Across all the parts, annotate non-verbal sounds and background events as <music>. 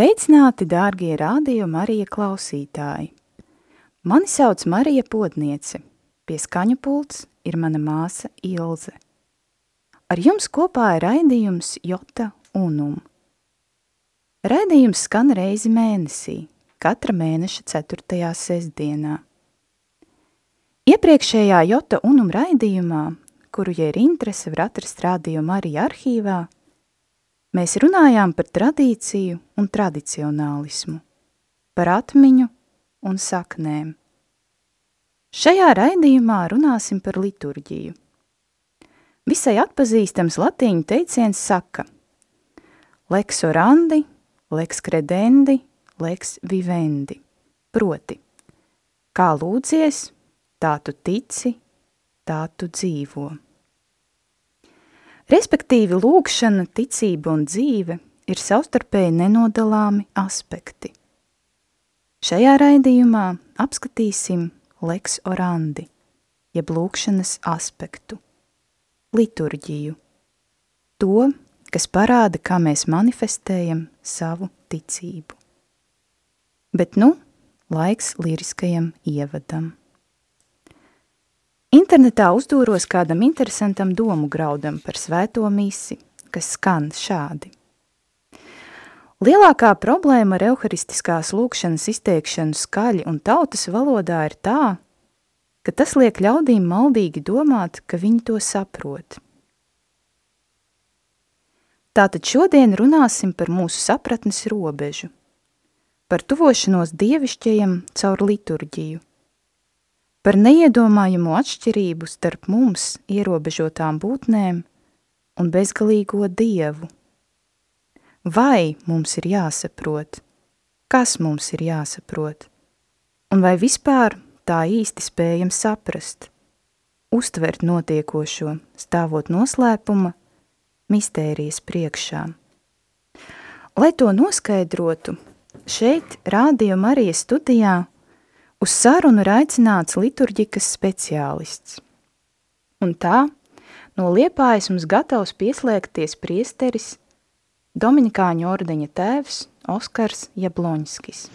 Sveicināti, dārgie radio Marija klausītāji! Mani sauc Marija Podniece, pie skaņu pults ir mana māsa Ilze. Ar jums kopā ir raidījums Jota Unum. Raidījums skan reizi mēnesī, katra mēneša 4. sestdienā. Iepriekšējā Jota Unum raidījumā, kuru, ja ir interese, var atrast Radio Marija arhīvā, mēs runājām par tradīciju un tradicionālismu, par atmiņu un saknēm. Šajā raidījumā runāsim par liturģiju. Visai atpazīstams latīņu teiciens saka lex orandi, lex credendi, lex vivendi, proti, kā lūdzies, tā tu tici, tā tu dzīvo. Respektīvi lūkšana, ticība un dzīve ir savstarpēji nenodalāmi aspekti. Šajā raidījumā apskatīsim lex orandi, jeb lūkšanas aspektu, liturģiju, to, kas parāda, kā mēs manifestējam savu ticību. Bet nu, laiks liriskajam ievadam. Internetā uzdūros kādam interesantam domu graudam par svēto misi, kas skan šādi. Lielākā problēma ar euharistiskās lūkšanas izteikšanu skaļi un tautas valodā ir tā, ka tas liek ļaudīm maldīgi domāt, ka viņi to saprot. Tātad šodien runāsim par mūsu sapratnes robežu, par tuvošanos dievišķajam caur liturģiju, par neiedomājamo atšķirību starp mums ierobežotām būtnēm un bezgalīgo dievu – vai mums ir jāsaprot, kas mums ir jāsaprot, un vai vispār tā īsti spējam saprast, uztvert notiekošo, stāvot noslēpuma, mistērijas priekšā. Lai to noskaidrotu, šeit Rādio Marijas studijā uz sarunu ir aicināts liturģikas speciālists. Un tā, no Liepājas mums gatavs pieslēgties priesteris Dominikāņu ordeņa tēvs Oskars Jabloņskis.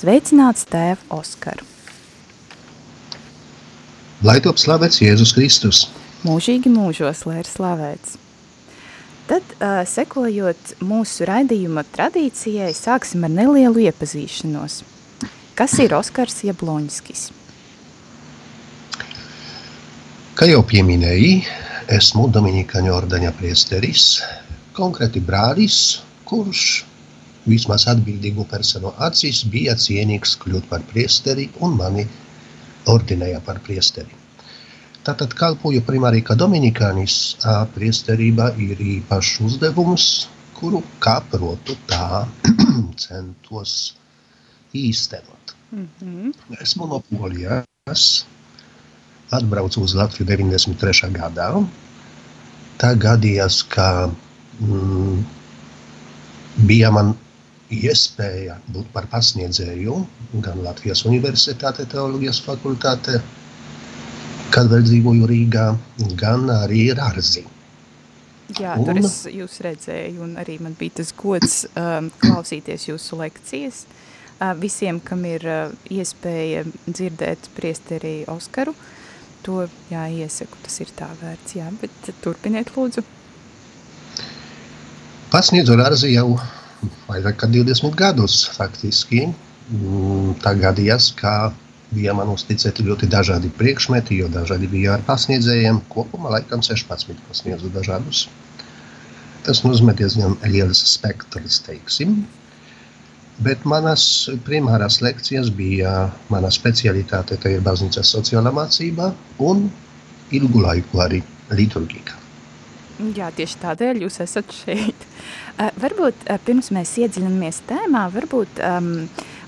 Sveicināts tēv Oskar! Lai top slavēts Jēzus Kristus! Mūžīgi mūžos, lai ir slavēts! Tad, uh, sekojot mūsu raidījuma tradīcijai, sāksim ar nelielu iepazīšanos. Kas ir Oskars Jabloņskis? Kā jau pieminēji, esmu Dominikāņu ordeņa priesteris, konkrēti brālis, kurš vismaz atbildīgu personu acīs bija cienīgs kļūt par priesteri un mani ordinēja par priesteri. Tātad kalpoju primāri kā dominikānis, priesterība ir īpašs uzdevums, kuru, kā protu, tā <clears throat> centos īstenot. Mm -hmm. Esmu no Polijas, atbraucu uz Latviju 93. gadā. Tā gadījās, ka mm, bija man iespēja būt par pasniedzēju gan Latvijas Universitāte, Teoloģijas fakultāte, kad vēl dzīvoju Rīgā, gan arī Rārzi. Jā, un, tur es jūs redzēju, un arī man bija tas gods um, klausīties jūsu lekcijas. Uh, visiem, kam ir iespēja dzirdēt priesteri Oskaru, to jā, iesaku, tas ir tā vērts, jā, bet turpiniet lūdzu. Pasniedzu Rārzi jau vairāk kā 20 gadus faktiski. Mm, tā gadījās, ka bija man uzticēti ļoti dažādi priekšmeti, jo dažādi bija ar pasniedzējiem. Kopumā laikam 16 pasniedzu dažādus. Tas nozīmē diezgan liels spektrs, teiksim. Bet manas primārās lekcijas bija mana specialitāte, tā ir baznīcas sociālā mācība un ilgu laiku arī liturgika. Jā, tieši tādēļ jūs esat šeit. Uh, varbūt uh, pirms mēs iedziļinamies tēmā, varbūt um,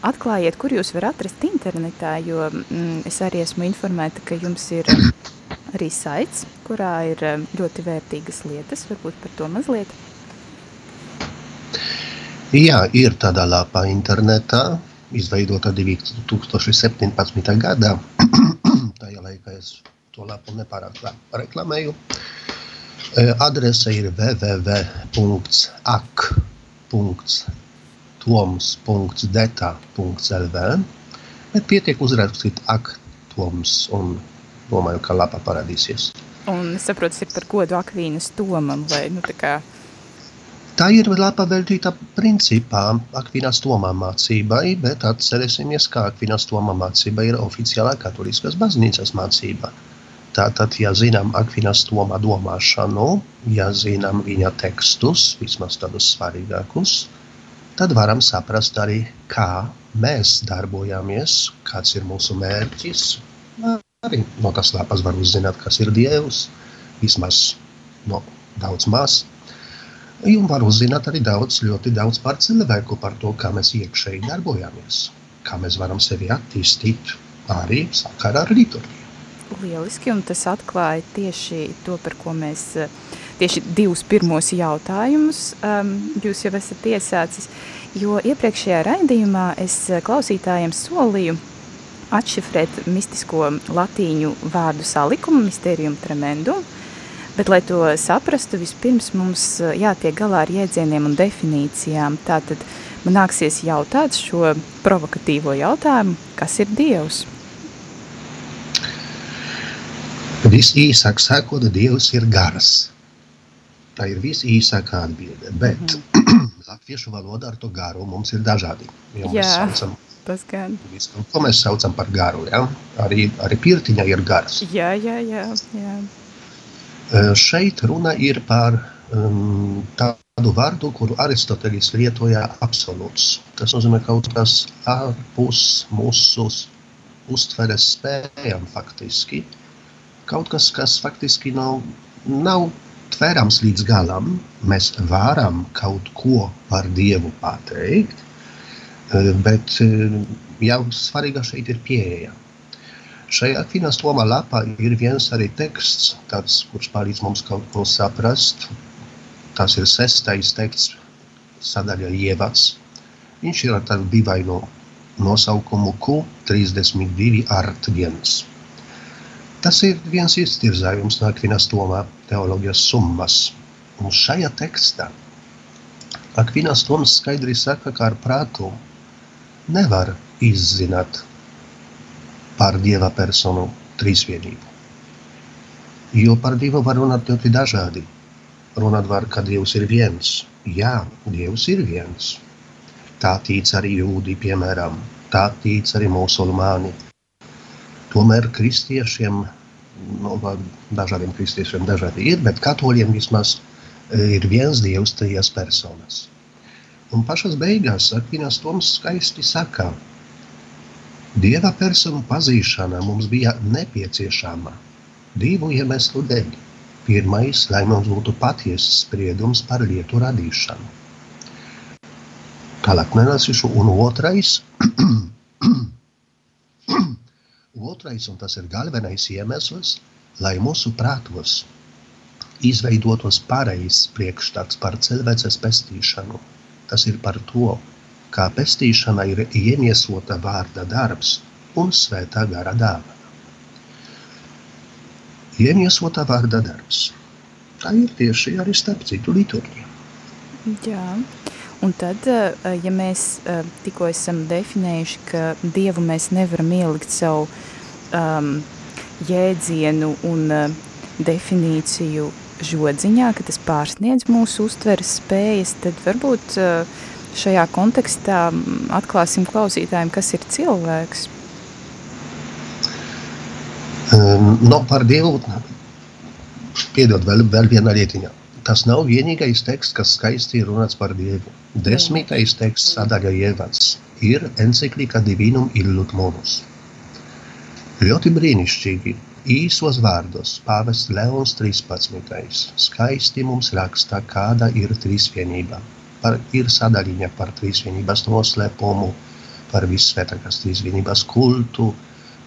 atklājiet, kur jūs varat atrast internetā, jo mm, es arī esmu informēta, ka jums ir arī saits, kurā ir ļoti vērtīgas lietas. Varbūt par to mazliet. Jā, ir tādā lapā internetā, izveidota 2017. gadā. <clears throat> Tajā laikā es to lapu nepārāk reklamēju. Adrese ir www.ak.toms.deta.lv bet pietiek uzrakstīt ak toms un domāju, ka lapa parādīsies. Un es saprotu, ir par godu Akvīnas Tomam, vai nu tā kā Tā ir lapa veltīta principā Akvinas Tomā mācībai, bet atcerēsimies, ka Akvinas Tomā mācība ir oficiālā katoliskas baznīcas mācība. Tātad, ja zinām Akvinas Tomā domāšanu, ja zinām viņa tekstus, vismaz tādus svarīgākus, tad varam saprast arī, kā mēs darbojamies, kāds ir mūsu mērķis. Arī no tas lapas var uzzināt, kas ir Dievs, vismaz no daudz maz Un var uzzināt arī daudz, ļoti daudz par cilvēku, par to, kā mēs iekšēji darbojamies, kā mēs varam sevi attīstīt arī sakarā ar liturģiju. Lieliski, un tas atklāja tieši to, par ko mēs, tieši divus pirmos jautājumus um, jūs jau esat iesācis, jo iepriekšējā raidījumā es klausītājiem solīju atšifrēt mistisko latīņu vārdu salikumu, mysterium tremendum, Bet, lai to saprastu, vispirms mums jātiek galā ar jēdzieniem un definīcijām. Tātad man nāksies jautāt šo provokatīvo jautājumu, kas ir Dievs? Visīsāk sakot, Dievs ir garas. Tā ir visīsākā atbilde, bet mm <clears throat> latviešu valodā ar to garu mums ir dažādi. Jā, saucam, tas gan. Visu, ko mēs saucam par garu, ja? arī, arī pirtiņa ir garas. Jā, jā, jā, jā. Šeit runa ir par um, tādu vārdu, kuru Aristotelis lietoja absolūts. Tas nozīmē kaut kas ārpus mūsu uztveres spējām faktiski. Kaut kas, kas faktiski nav, nav tverams līdz galam. Mēs varam kaut ko par Dievu pateikt, bet jau svarīga šeit ir pieeja. Šajā Finas Toma lapā ir viens arī teksts, tāds, kurš palīdz mums kaut ko saprast. Tas ir sestais teksts, sadaļa ievads. Viņš ir ar tādu divainu nosaukumu Q32 art 1. Tas ir viens iztirzājums no Akvinas Toma teoloģijas summas. Un šajā tekstā Akvinas Toms skaidri saka, ka ar prātu nevar izzināt par Dieva personu trīsvienību. Jo par Dievu var runāt ļoti dažādi. Runāt var, ka Dievs ir viens. Jā, Dievs ir viens. Tā tic arī jūdi, piemēram, tā tic arī musulmāni. Tomēr kristiešiem, no, dažādiem kristiešiem dažādi ir, bet katoļiem vismaz e, ir viens Dievs, trijas personas. Un pašas beigās Akvinas Toms skaisti saka – Dieva personu pazīšana mums bija nepieciešama divu iemeslu dēļ. Pirmais, lai mums būtu patiesas spriedums par lietu radīšanu. Tālāk nelasīšu, un otrais, <clears throat> otrais, un tas ir galvenais iemesls, lai mūsu prātos izveidotos pareizs priekšstats par cilvēces pestīšanu. Tas ir par to, kā pestīšana ir iemiesota vārda darbs un svētā gara dāvana. Iemiesota vārda darbs. Tā ir tieši arī starp citu liturģija. Jā, un tad, eh, ja mēs eh, tikko esam definējuši, ka Dievu mēs nevaram ielikt savu um, jēdzienu un uh, definīciju žodziņā, ka tas pārsniedz mūsu uztveres spējas, tad varbūt uh, šajā kontekstā atklāsim klausītājiem, kas ir cilvēks? Um, no par Dievu, piedod vēl, vēl viena lietiņa. Tas nav vienīgais teksts, kas skaisti ir runāts par Dievu. Desmitais teksts sadaļa ievads ir encyklika Divinum Illud Monus. Ļoti brīnišķīgi. Īsos vārdos pāvests Leons 13. skaisti mums raksta, kāda ir trīsvienība. Par, ir sadaļiņa par trīsvienības noslēpumu, par vissvētākās trīsvienības kultu,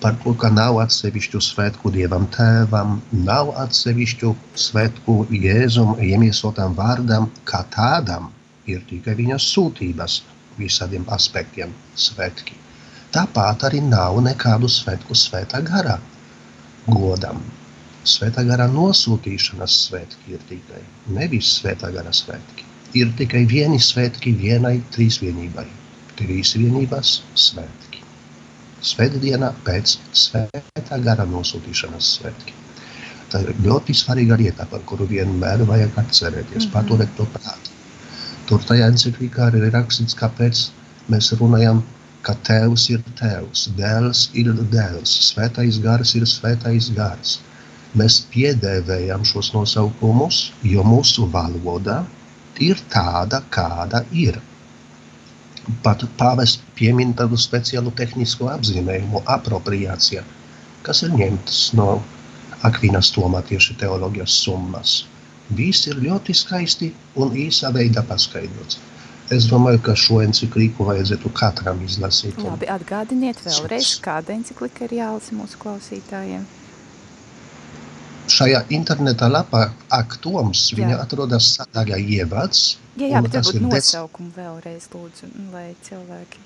par to, ka nav atsevišķu svētku Dievam Tēvam, nav atsevišķu svētku Jēzum iemiesotam vārdam, kā tādam ir tikai viņa sūtības visādiem aspektiem svētki. Tāpat arī nav nekādu svētku svētā garā godam. Svētā gara nosūtīšanas svētki ir tikai, nevis svētā gara svētki. Ir tikai vieni svētki vienai trīsvienībai. Trīsvienības svētki. Svētdiena pēc svētā gara nosūtīšanas svētki. Tā ir ļoti svarīga lieta, par kuru vienmēr vajag atcerēties, mm -hmm. paturēt to prātā. Tur tajā enciklikā arī ir rakstīts, kāpēc mēs runājam ka Tēvs ir Tēvs, Dēls ir Dēls, Svētais Gars ir Svētais Gars. Mēs piedēvējam šos nosaukumus, jo mūsu valoda ir tāda, kāda ir. Pat pāvests piemin tādu speciālu tehnisko apzīmējumu, apropriācija, kas ir ņemts no Akvinas Tomā tieši teoloģijas summas. Viss ir ļoti skaisti un īsā veidā paskaidrots. Es domāju, ka šo encikliku vajadzētu katram izlasīt. Labi, atgādiniet vēlreiz, kāda enciklika ir jālasa mūsu klausītājiem. Šajā interneta lapā jā. viņa atrodas sadaļā ievads. Jā, jā, bet varbūt nosaukumu vēlreiz lūdzu, lai cilvēki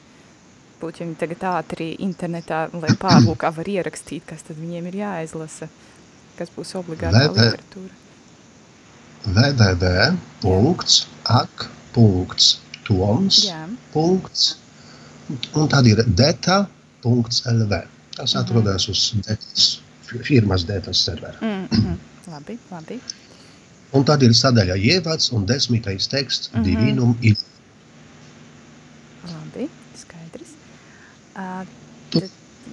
būtu viņi tagad ātri internetā, lai pārlūkā var ierakstīt, kas tad viņiem ir jāizlasa, kas būs obligātā VV... literatūra. www.ak.com toms, punkts, un tad ir deta.lv. Tas mhm. atrodas uz detas, firmas detas servera. Mm -hmm. Labi, labi. Un tad ir sadaļa ievads un desmitais teksts mm -hmm. divinum il. Labi, skaidrs. Uh, tu,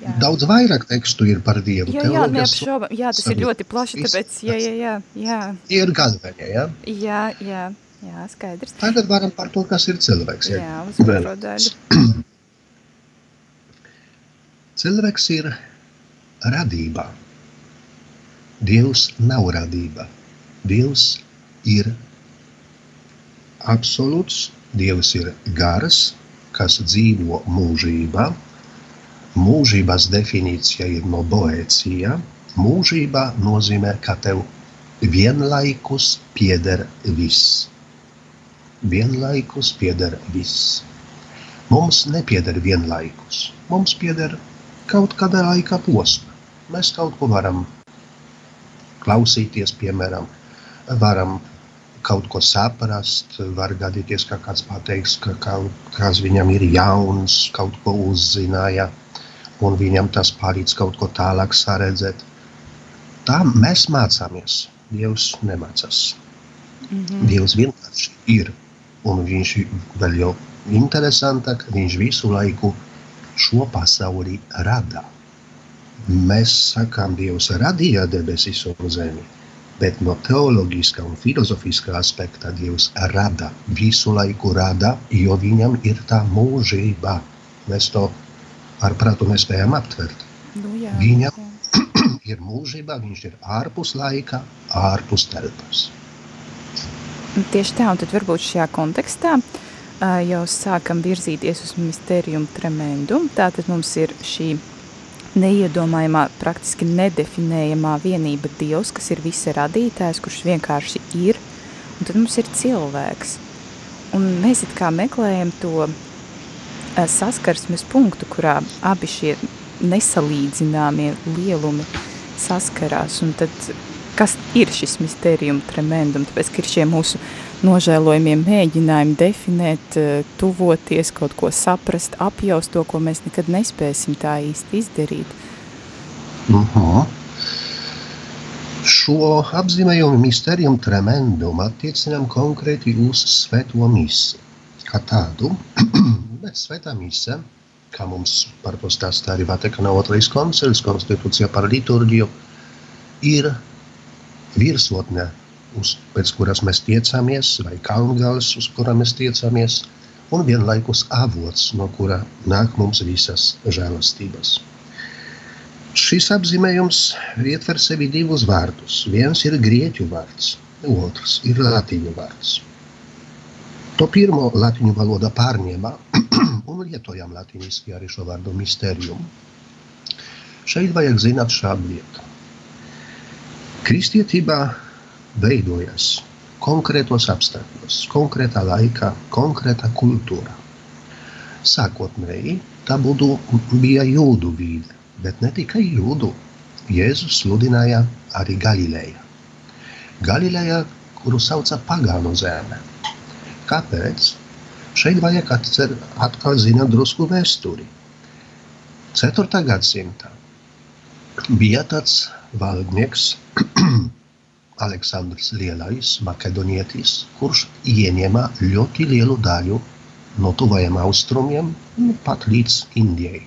jā. Daudz vairāk tekstu ir par Dievu. Jā, jā, neapšaubam. Jā, tas ir ļoti plaši, tāpēc, jā, jā, jā. jā. Ir galvenie, jā? Jā, jā. Jā, skaidrs. Tagad varam par to, kas ir cilvēks. Jā, jā uz otro daļu. <clears throat> cilvēks ir radībā. Dievs nav radība. Dievs ir absolūts, Dievs ir gars, kas dzīvo mūžībā. Mūžības definīcija ir no boēcija. Mūžība nozīmē, ka tev vienlaikus pieder viss vienlaikus pieder viss. Mums nepieder vienlaikus, mums pieder kaut kāda laika posma. Mēs kaut ko varam klausīties, piemēram, varam kaut ko saprast, var gadīties, ka kāds pateiks, ka kaut kas viņam ir jauns, kaut ko uzzināja, un viņam tas palīdz kaut ko tālāk saredzēt. Tā mēs mācāmies. Dievs nemācās. Mm -hmm. Dievs vienkārši ir un viņš vēl jau interesantāk, viņš visu laiku šo pasauli rada. Mēs sakām, Dievs radīja debesis un zemi, bet no teoloģiskā un filozofiskā aspekta Dievs rada, visu laiku rada, jo viņam ir tā mūžība. Mēs to ar prātu nespējam aptvert. Nu, jā, viņam jā. <clears throat> ir mūžība, viņš ir ārpus laika, ārpus telpas. Tieši tā, un tad varbūt šajā kontekstā uh, jau sākam virzīties uz misterium tremendum. Tātad mums ir šī neiedomājamā, praktiski nedefinējamā vienība Dievs, kas ir visa radītājs, kurš vienkārši ir, un tad mums ir cilvēks. Un mēs it kā meklējam to uh, saskarsmes punktu, kurā abi šie nesalīdzināmie lielumi saskarās, un tad kas ir šis mistērijum tremendum, tāpēc, ka ir šie mūsu nožēlojumie mēģinājumi definēt, eh, tuvoties, kaut ko saprast, apjaust to, ko mēs nekad nespēsim tā īsti izdarīt. -huh. Šo apzīmējumu mistērijum tremendum attiecinām konkrēti uz svēto misi, kā tādu, <clears throat> bet svētā mise, kā mums par to stāstā arī Vatikāna otrais koncils, konstitūcija par liturģiju, ir virsotne, uz, pēc kuras mēs tiecamies, vai kalngals, uz kura mēs tiecamies, un vienlaikus avots, no kura nāk mums visas žēlastības. šis apzīmējums ietver sevi divus vārdus. Viens ir grieķu vārds, otrs ir latīņu vārds. To pirmo latīņu valoda pārņēma <clears throat> un lietojam latīniski arī šo vārdu mistērium. Šeit vajag zināt šādu lietu. Kristietībā veidojas konkrētos apstākļos, konkrētā laikā, konkrēta kultūra. Sākotnēji tā būtu, bija jūdu vide, bet ne tikai jūdu. Jēzus sludināja arī Galileja. Galileja, kuru sauca pagānu zeme. Kāpēc? Šeit vajag atcer, atkal zināt drusku vēsturi. 4. gadsimtā bija tāds valdnieks <clears throat> Aleksandrs Lielais, makedonietis, kurš ieņēma ļoti lielu daļu no tuvajiem austrumiem, nu, pat līdz Indijai.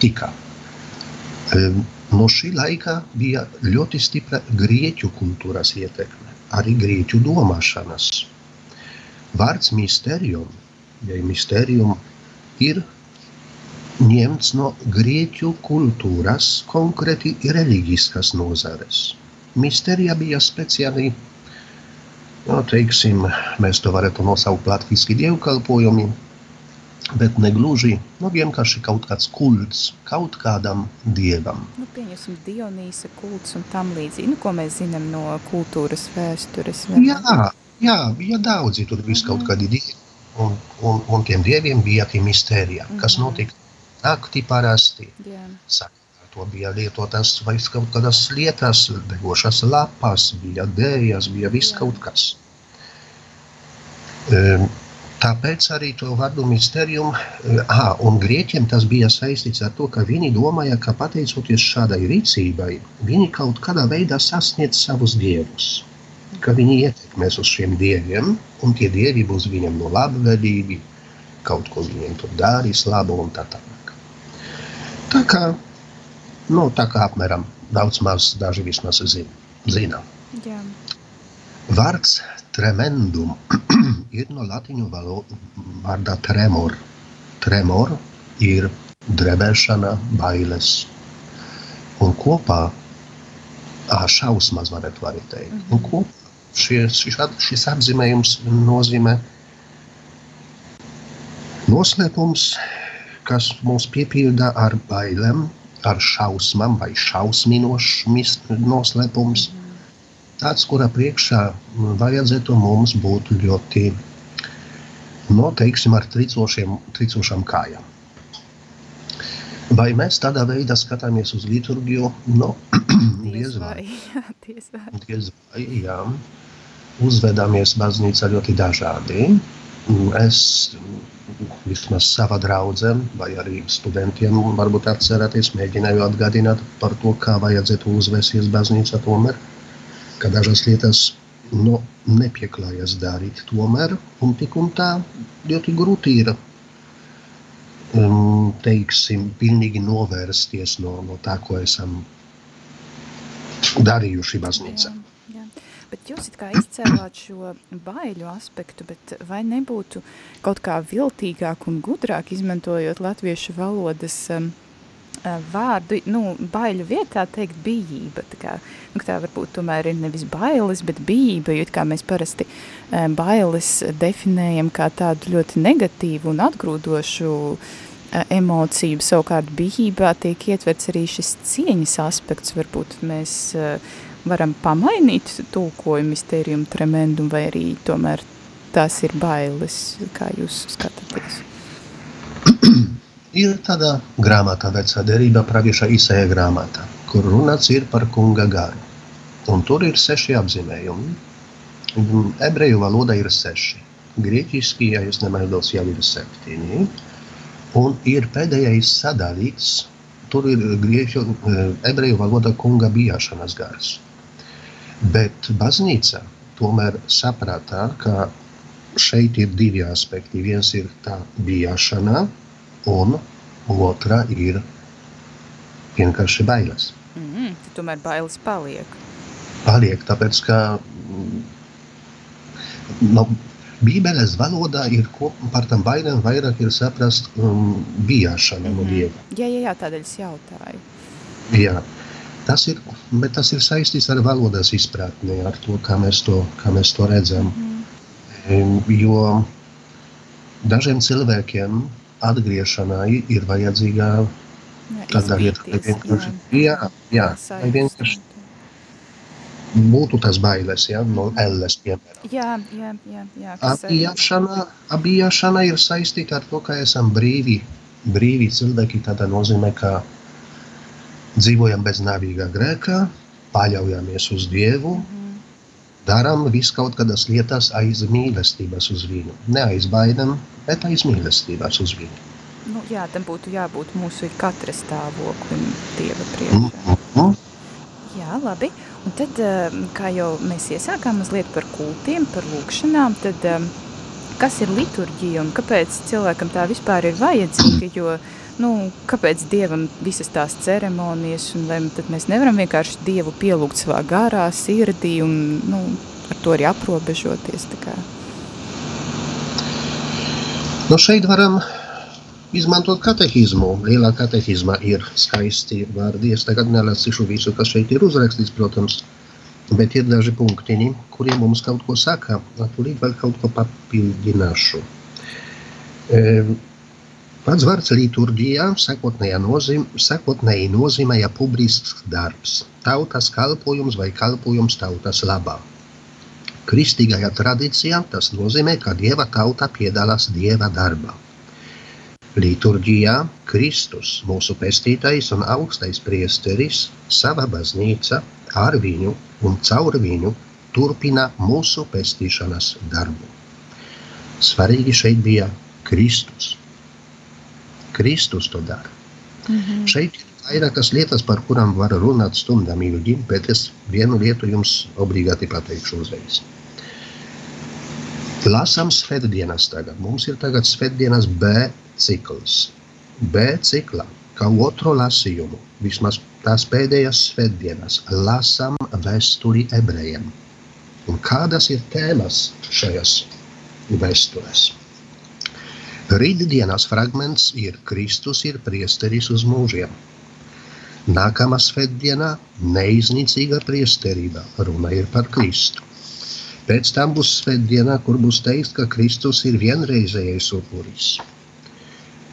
Tika. No šī laika bija ļoti stipra grieķu kultūras ietekme, arī grieķu domāšanas. Vārds mistērijum, ja mistērijum ir ņemts no grieķu kultūras, konkrēti reliģiskas nozares. Misterija bija speciāli no, teiksim, mēs to varētu nosaukt latviešu dievkalpojumi, bet ne gluži nu, vienkārši kaut kāds kults kaut kādam dievam. Nu, pieņemsim, Dionīsa kults un tam līdzīgi, nu, ko mēs zinām no kultūras vēstures. Vai? Jā, jā, bija daudzi, tur viss kaut mhm. kādi dievi, un, un, un tiem dieviem bija tie mistērija, kas mhm. notika naktī parasti. Jā. Saka, To bija lietotas vai kaut kādas lietas, degošas lapas, bija dēļas, bija viss kaut kas. Tāpēc arī to vārdu mistērium, ah, un grieķiem tas bija saistīts ar to, ka viņi domāja, ka pateicoties šādai rīcībai, viņi kaut kādā veidā sasniedz savus dievus. Ka viņi ietekmēs uz šiem dieviem, un tie dievi būs viņam no labvēlīgi, kaut ko viņiem tur darīs labu un tā tālāk. Tā kā Nu, tā kā apmēram daudz maz daži vismaz zina. Jā. Vārds tremendum <clears throat> ir no latīņu vārda tremor. Tremor ir drebēšana, bailes. Un kopā ar šausmas varētu arī teikt. Mm -hmm. Un kopā šis, šis, šis apzīmējums nozīmē noslēpums, kas mūs piepilda ar bailēm, ar šausmām vai šausminošs noslēpums. Tāds, kura priekšā vajadzētu mums būt ļoti, no, teiksim, ar tricošām kājām. Vai mēs tādā veidā skatāmies uz liturgiju? <clears throat> No, diez vai. <laughs> Diez vai. Diez vai, jā. Uzvedāmies baznīcā ļoti dažādi. Es vismaz sava draudzēm vai arī studentiem varbūt atcerēties, mēģināju atgādināt par to, kā vajadzētu uzvesties baznīca tomēr, ka dažas lietas no, nepieklājas darīt tomēr, un tik un tā ļoti grūti ir, um, teiksim, pilnīgi novērsties no, no tā, ko esam darījuši baznīcā. Jā. Bet jūs kā izcēlāt šo baiļu aspektu, bet vai nebūtu kaut kā viltīgāk un gudrāk izmantojot latviešu valodas um, uh, vārdu, nu, baiļu vietā teikt bijība, tā kā, nu, tā varbūt tomēr ir nevis bailes, bet bijība, jo kā mēs parasti um, bailes definējam kā tādu ļoti negatīvu un atgrūdošu uh, emociju, savukārt bijībā tiek ietverts arī šis cieņas aspekts, varbūt mēs uh, varam pamainīt tulkojumu mistērijumu tremendum, vai arī tomēr tās ir bailes, kā jūs skatāties? ir tāda grāmatā, vecā derība, pravieša Isēja grāmatā, kur runāts ir par kunga garu. Un tur ir seši apzīmējumi. Ebreju valoda ir seši. Grieķiski, ja es nemaldos, jau ir septiņi. Un ir pēdējais sadalīts, tur ir grieķu, ebreju valoda kunga bijāšanas gars. Bet baznīca tomēr saprata, ka šeit ir divi aspekti. Viens ir tā bijāšana, un otra ir vienkārši bailes. Mm -hmm. Tomēr bailes paliek. Paliek, tāpēc ka nu, Bībeles valodā ir par tam bailēm vairāk ir saprast um, bijāšana no Dieva. Jā, jā, jā, tādēļ es jautāju. Jā, tas ir, bet tas ir saistīts ar valodas izpratni, ar to, kā mēs to, kā mēs to redzam. Mm. Jo dažiem cilvēkiem atgriešanai ir vajadzīga kāda vieta, lai vienkārši, jā, jā, lai vienkārši būtu tas bailes, ja, no elles, piemēram. Jā, jā, jā. jā Abijāšana, abijāšana ir saistīta ar to, ka esam brīvi, brīvi cilvēki tādā nozīmē, ka dzīvojam bez navīga grēkā, paļaujamies uz Dievu, darām visu kaut kādas lietas aiz mīlestības uz viņu. Ne aiz baidām, bet aiz mīlestības uz viņu. Nu, jā, tam būtu jābūt mūsu katra stāvoklim Dieva priekšā. Mm -hmm. Jā, labi. Un tad, eh, kā jau mēs iesākām mazliet par kultiem, par lūkšanām, tad eh, kas ir liturģija un kāpēc cilvēkam tā vispār ir vajadzīga, jo, nu, kāpēc Dievam visas tās ceremonijas, un vai mēs nevaram vienkārši Dievu pielūgt savā garā, sirdī un, nu, ar to arī aprobežoties. Nu, šeit varam izmantot katehismu. Lielā katehizmā ir skaisti vārdi. Es tagad nelasīšu visu, kas šeit ir uzrakstīts, protams, bet ir daži punktiņi, kuriem mums kaut ko saka. Tūlīt vēl kaut ko papildināšu. Pats vārds liturģijā sakotnēji nozīmēja publisks darbs, tautas kalpojums vai kalpojums tautas labā. Kristīgajā tradīcijā tas nozīmē, ka dieva tauta piedalās dieva darbā. Liturģijā Kristus, mūsu pestītais un augstais priesteris, sava baznīca ar viņu un caur viņu turpina mūsu pestīšanas darbu. Svarīgi šeit bija Kristus. Kristus to dara. Mm -hmm. Šeit ir vairākas lietas, par kurām var runāt stundām ilgi, bet es vienu lietu jums obligāti pateikšu uzreiz. Lasām svētdienas tagad. Mums ir tagad svētdienas B cikls. B ciklā, kā otro lasījumu, vismaz tās pēdējās svētdienas, lasām vēsturi ebrejiem. Un kādas ir tēmas šajās vēstures? Rītdienas fragments ir Kristus ir priesteris uz mūžiem. Nākamā svētdienā neiznīcīga priesterība, runa ir par Kristu. Pēc tam būs svētdiena, kur būs teikt, ka Kristus ir vienreizējais upuris.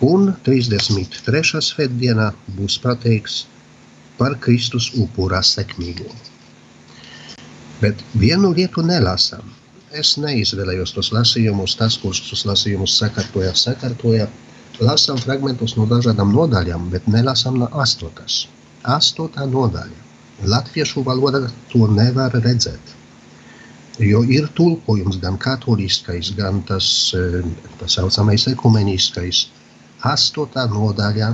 Un 33. svētdienā būs pateikts par Kristus upurā sekmīgumu. Bet vienu lietu nelasām. Es neizvēlējos tos lasījumus, tas, kurš tos lasījumus sakārtoja, sakārtoja. Lasām fragmentus no dažādām nodaļām, bet nelasām no astotas. Astotā nodaļa. Latviešu valoda to nevar redzēt. Jo ir tulkojums gan katoliskais, gan tas tā eh, saucamais ekumeniskais. 8. nodaļā,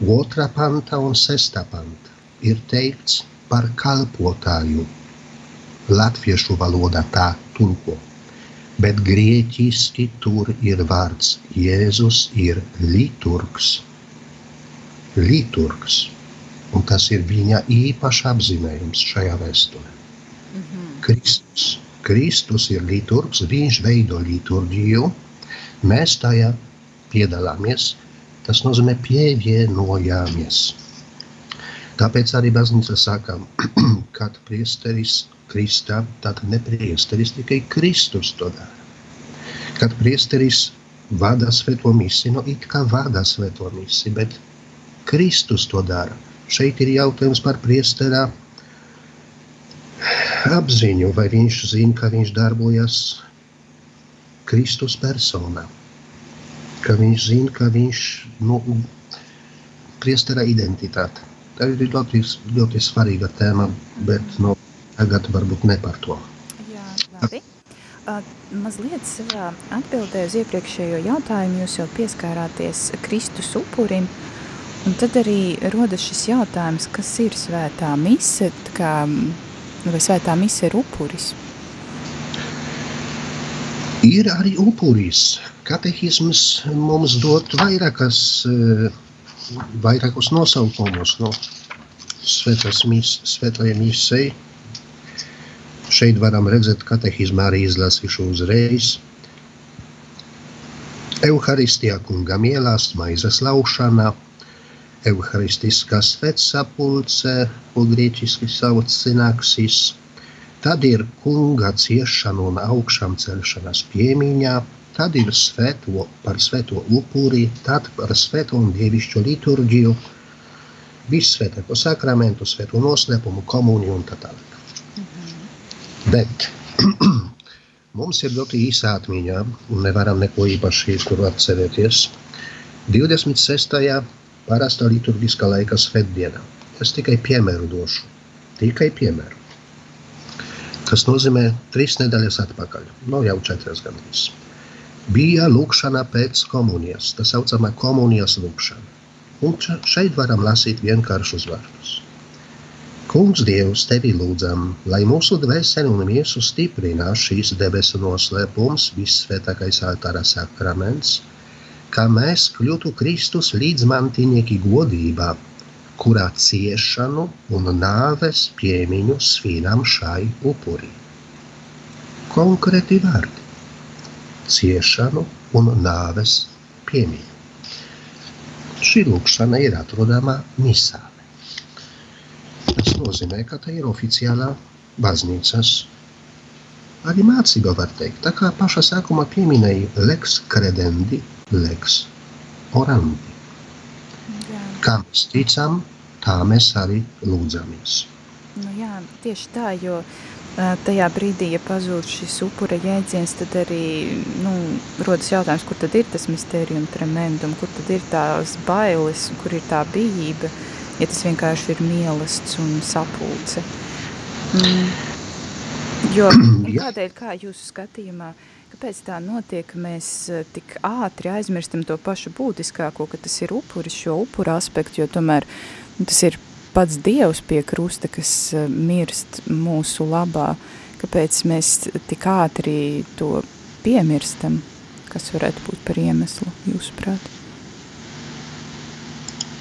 2. panta un 6. panta ir teikts par kalpotāju. Latviešu valodā tā tulko, bet grieķiski tur ir vārds Jēzus ir liturgs. Liturgs. Un tas ir viņa īpašs apzīmējums šajā vēsturē. Mm -hmm. Kristus. Kristus ir liturgs, viņš veido liturģiju, mēs tajā piedalāmies, tas nozīmē pievienojāmies. Tāpēc arī baznīca saka, <clears throat> kad priesteris kristā, tad ne priesteris, tikai Kristus to dara. Kad priesteris vada svēto misiju, no it kā vada svēto misiju, bet Kristus to dara. Šeit ir jautājums par priesterā apziņu, vai viņš zina, ka viņš darbojas Kristus personā ka viņš zina, ka viņš nu, priestera identitāte. Tā ir ļoti, ļoti svarīga tēma, bet nu, tagad varbūt ne par to. Jā, labi. Mazliet savā atbildē uz iepriekšējo jautājumu jūs jau pieskārāties Kristus upurim, un tad arī rodas šis jautājums, kas ir svētā mise, kā, vai svētā mise ir upuris? Ir arī upuris, katehisms mums dod vairākas, vairākus nosaukumus no svētās mis, svētajai misei. Šeit varam redzēt, ka katehizmā arī izlasīšu uzreiz. Euharistijā kungam ielās maizes laušana, euharistiskā svetsapulce, ko grieķiski sauc sinaksis, tad ir kunga ciešana un augšām celšanas piemiņā, tad ir svēto, par svēto upuri, tad par svēto un dievišķo liturģiju, visvētāko sakramentu, svēto noslēpumu, komuniju un tā tālāk. Mm -hmm. Bet <clears throat> Mums ir ļoti īsa atmiņā, un nevaram neko īpaši tur atcerēties. 26. parastā liturgiskā laika svētdienā. Es tikai piemēru došu. Tikai piemēru. Tas nozīmē trīs nedēļas atpakaļ. Nav nu, jau četras gandrīz. Bija lūkšana pēc komunijas. Tā saucamā komunijas lūkšana. Un šeit varam lasīt vienkāršus vārdus. Kungs, Dievs, tevi lūdzam, lai mūsu dvēseli un miesu stiprina šīs debesu noslēpums, vissvētākais altāra sakraments, kā mēs kļūtu Kristus līdzmantinieki godībā, kurā ciešanu un nāves piemiņu svinam šai upurī. Konkrēti vārdi - ciešanu un nāves piemiņu. Šī lūkšana ir atrodama misā. Nozīmē, ka tā ir oficiālā baznīcas arī mācība, var teikt. Tā kā pašā sākumā pieminēja lex credendi, lex orandi. Jā. Kā mēs ticam, tā mēs arī lūdzamies. Nu jā, tieši tā, jo tajā brīdī, ja pazūd šis upura jēdziens, tad arī nu, rodas jautājums, kur tad ir tas mistērium tremendum, kur tad ir tās bailes, kur ir tā bijība, uh, ja tas vienkārši ir mielasts un sapulce. Mm. Jo, <clears throat> kādēļ, kā jūsu skatījumā, kāpēc tā notiek, ka mēs eh, tik ātri aizmirstam to pašu būtiskāko, ka tas ir upuris, šo upura aspektu, jo tomēr nu, tas ir pats Dievs pie krusta, kas eh, mirst mūsu labā. Kāpēc mēs tik ātri to piemirstam? Kas varētu būt par iemeslu, jūsuprāt?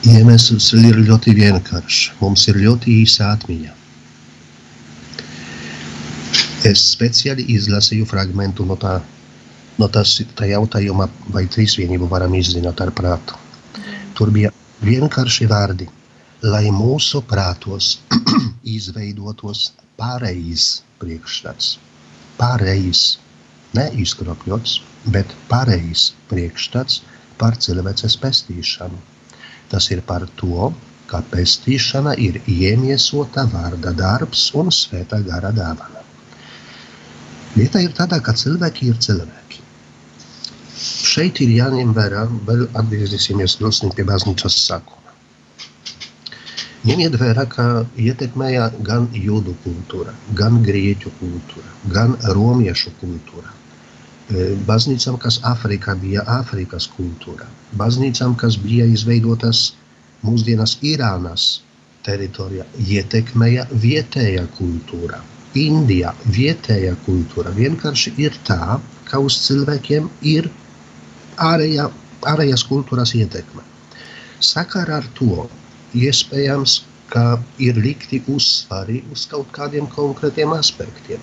Iemesls ir ļoti vienkāršs. Mums ir ļoti īsa atmiņa. Es speciāli izlasīju fragmentu no tā, no tas, tā jautājuma, vai trīsvienību varam izzināt ar prātu. Tur bija vienkārši vārdi, lai mūsu prātos <clears throat> izveidotos pareizs priekšstats. Pareizs, ne izkropļots, bet pareizs priekšstats par cilvēces pestīšanu Tas ir par to, ka pestīšana ir iemiesota vārda darbs un svētā gara dāvana. Lieta ir tāda, ka cilvēki ir cilvēki. Šeit ir jāņem vērā, vēl atgriezīsimies drusku pie baznīcas sākuma. Ņemiet vērā, ka ietekmēja gan jūdu kultūra, gan grieķu kultūra, gan romiešu kultūra. Baznīcām, kas Āfrikā bija Āfrikas kultūra, baznīcām, kas bija izveidotas mūsdienas Irānas teritorijā, ietekmēja vietējā kultūra. Indijā vietējā kultūra vienkārši ir tā, ka uz cilvēkiem ir ārējā, ārējās kultūras ietekme. Sakarā ar to iespējams, ka ir likti uzsvari uz kaut kādiem konkrētiem aspektiem.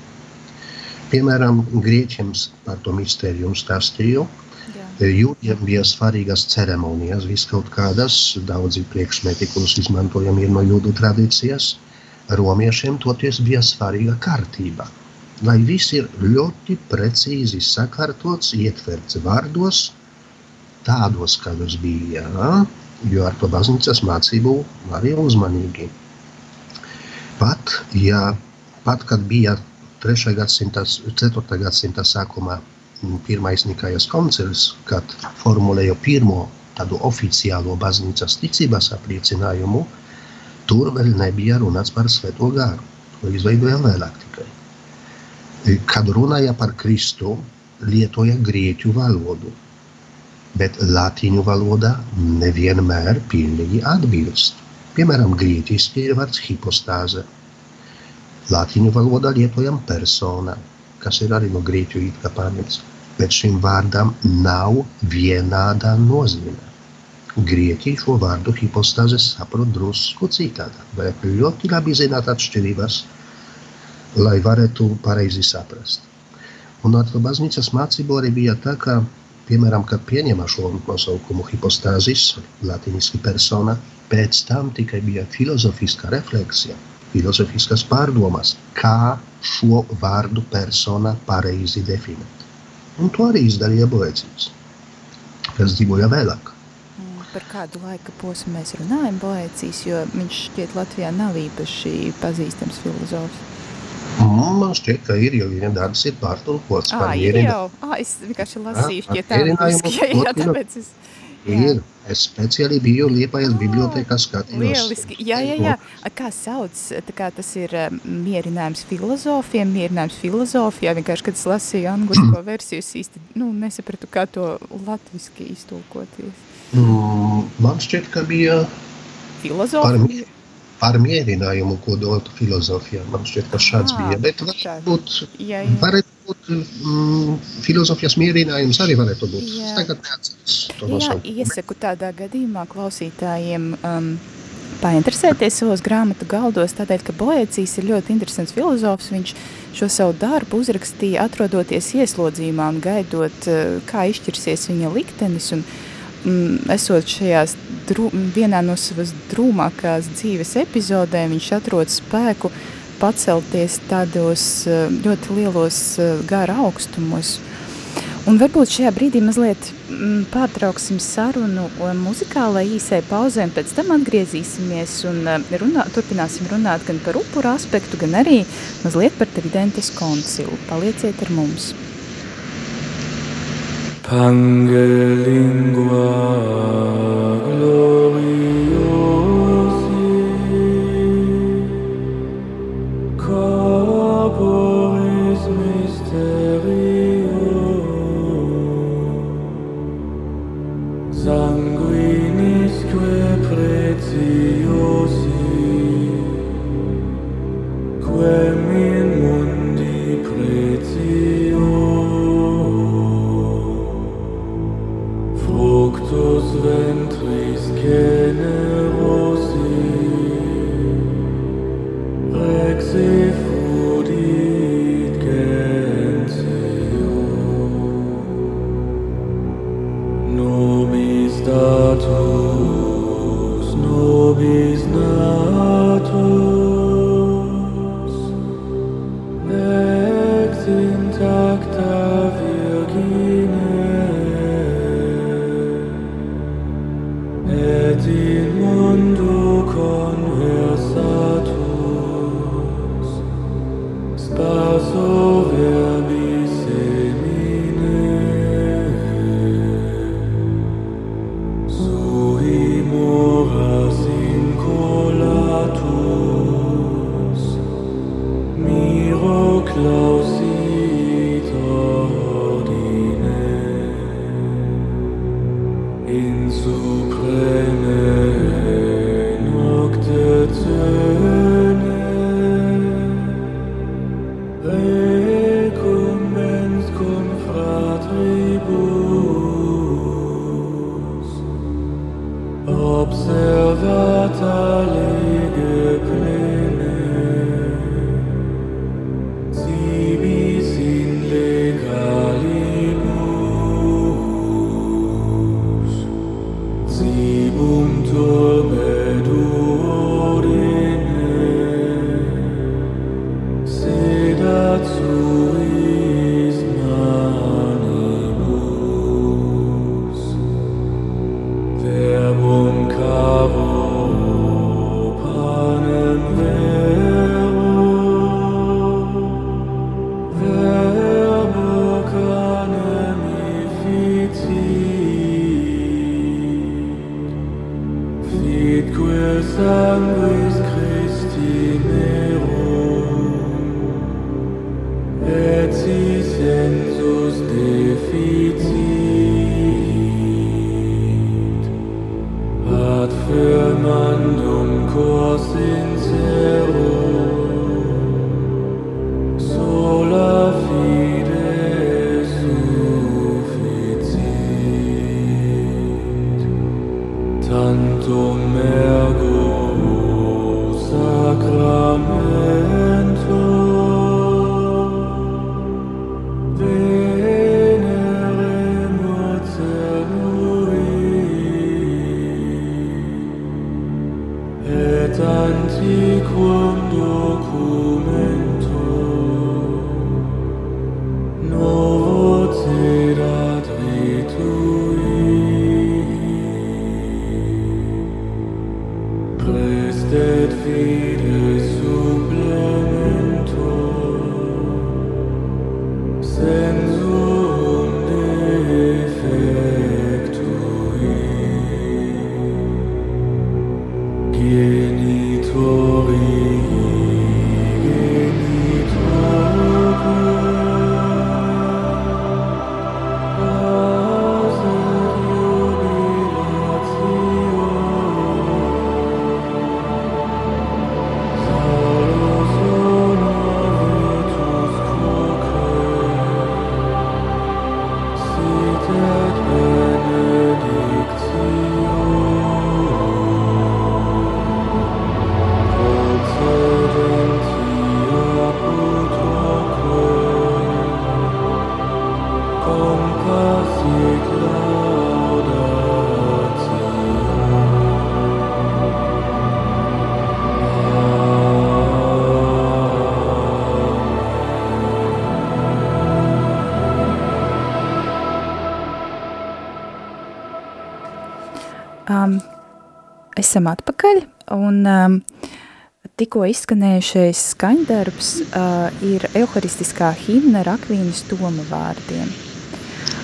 Piemēram, grieķiem par to mistēriju stāstīju. Jūdiem bija svarīgas ceremonijas, viskaut kādas, daudzi priekšmeti, kurus izmantojam, ir no jūdu tradīcijas. Romiešiem toties bija svarīga kārtība. Lai viss ir ļoti precīzi sakārtots, ietverts vārdos, tādos, kādos bija, jo ar to baznīcas mācību arī uzmanīgi. Pat, ja, pat kad bija 3. gadsimta, 4. gadsimta sākumā pirmais Nikajas koncils, kad formulēja pirmo tādu oficiālo baznīcas ticības apliecinājumu, tur vēl nebija runāts par svēto garu. To izveidoja vēlāk tikai. Kad runāja par Kristu, lietoja grieķu valodu, bet latīņu valoda nevienmēr pilnīgi atbilst. Piemēram, grieķiski ir vārds hipostāze – Latīņu valodā lietojam persona, kas ir arī no grieķu it paņemts, bet šim vārdam nav vienāda nozīme. Grieķi šo vārdu hipostāzes saprot drusku citādi, bet ļoti labi zināt atšķirības. lai varētu pareizi saprast. Un ar to baznīcas mācību arī bija tā, ka, piemēram, kad pieņēma šo nosaukumu hipostāzis, latīniski persona, pēc tam tikai bija filozofiska refleksija, filozofiskas pārdomas, kā šo vārdu persona pareizi definēt. Un to arī izdarīja Boecīs, kas dzīvoja vēlāk. Par kādu laika posmu mēs runājam Boecīs, jo viņš šķiet Latvijā nav īpaši pazīstams filozofs. Man šķiet, ka ir, jo viņa darbs ir pārtulkots. Ā, ir jau. Ā, es vienkārši lasīju, šķiet tā, jā, jā, tāpēc es... Ir. Es speciāli biju Liepājas bibliotēkā skatījos. Lieliski. Jā, jā, jā. Kā sauc? Tā kā tas ir mierinājums filozofiem, mierinājums filozofijā. Vienkārši, kad es lasīju anglisko <clears throat> versiju, es īsti nu, nesapratu, kā to latviski iztulkoties. Mm, man šķiet, ka bija filozofija. Par, par mierinājumu, ko dotu filozofijā. Man šķiet, ka šāds à, bija. Bet varbūt, jā, jā. varētu būt mm, filozofijas mierinājums arī varētu būt. Jā. Es tagad neatceros to nosaukumu. Jā, iesaku tādā gadījumā klausītājiem um, painteresēties savos grāmatu galdos, tādēļ, ka Boecīs ir ļoti interesants filozofs, viņš šo savu darbu uzrakstīja atrodoties ieslodzījumā un gaidot, uh, kā izšķirsies viņa liktenis un mm, esot šajās drū, vienā no savas drūmākās dzīves epizodēm, viņš atrod spēku uh, pacelties tādos eh, ļoti lielos eh, gara augstumos. Un varbūt šajā brīdī mazliet mm, pārtrauksim sarunu muzikālai īsai pauzē, un pēc tam atgriezīsimies un eh, runā, turpināsim runāt gan par upuru aspektu, gan arī mazliet par Tridentes koncilu. Palieciet ar mums! Pangelingua glorious But esam atpakaļ, un um, tikko izskanējušais skaņdarbs uh, ir euharistiskā himna ar Akvīnas Toma vārdiem.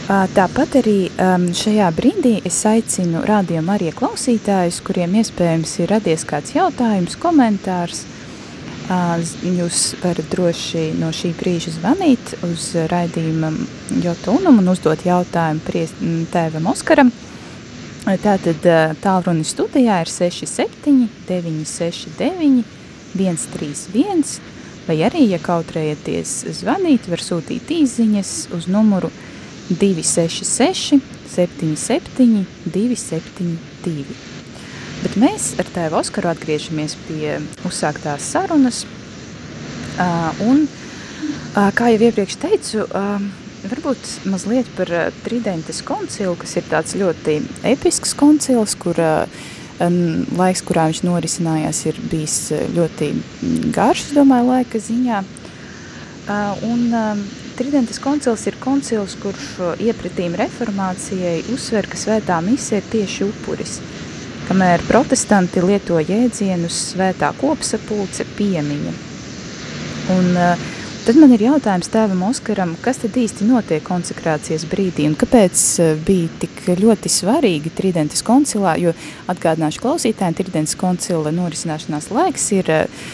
Uh, tāpat arī um, šajā brīdī es aicinu rādījumu arī klausītājus, kuriem iespējams ir radies kāds jautājums, komentārs. Uh, jūs varat droši no šī brīža zvanīt uz raidījuma Jota Unum un uzdot jautājumu tēvam Oskaram. Tātad tālruni studijā ir 67 969 131, vai arī, ja kautrējaties zvanīt, var sūtīt īziņas uz numuru 266 77 272. Bet mēs ar tēvu Oskaru atgriežamies pie uzsāktās sarunas, un, kā jau iepriekš teicu, Varbūt mazliet par Tridentes koncilu, kas ir tāds ļoti episks koncils, kur laiks, kurā viņš norisinājās, ir bijis ļoti garš, domāju, laika ziņā. Un Tridentes koncils ir koncils, kurš iepratīm reformācijai uzsver, ka svētā mise ir tieši upuris. Kamēr protestanti lieto jēdzienus svētā kopsapulce piemiņa. Un uh, Tad man ir jautājums tēvam Oskaram, kas tad īsti notiek konsekrācijas brīdī un kāpēc eh, bija tik ļoti svarīgi Tridentes koncilā, jo atgādināšu klausītājiem, Tridentes koncila norisināšanās laiks ir uh,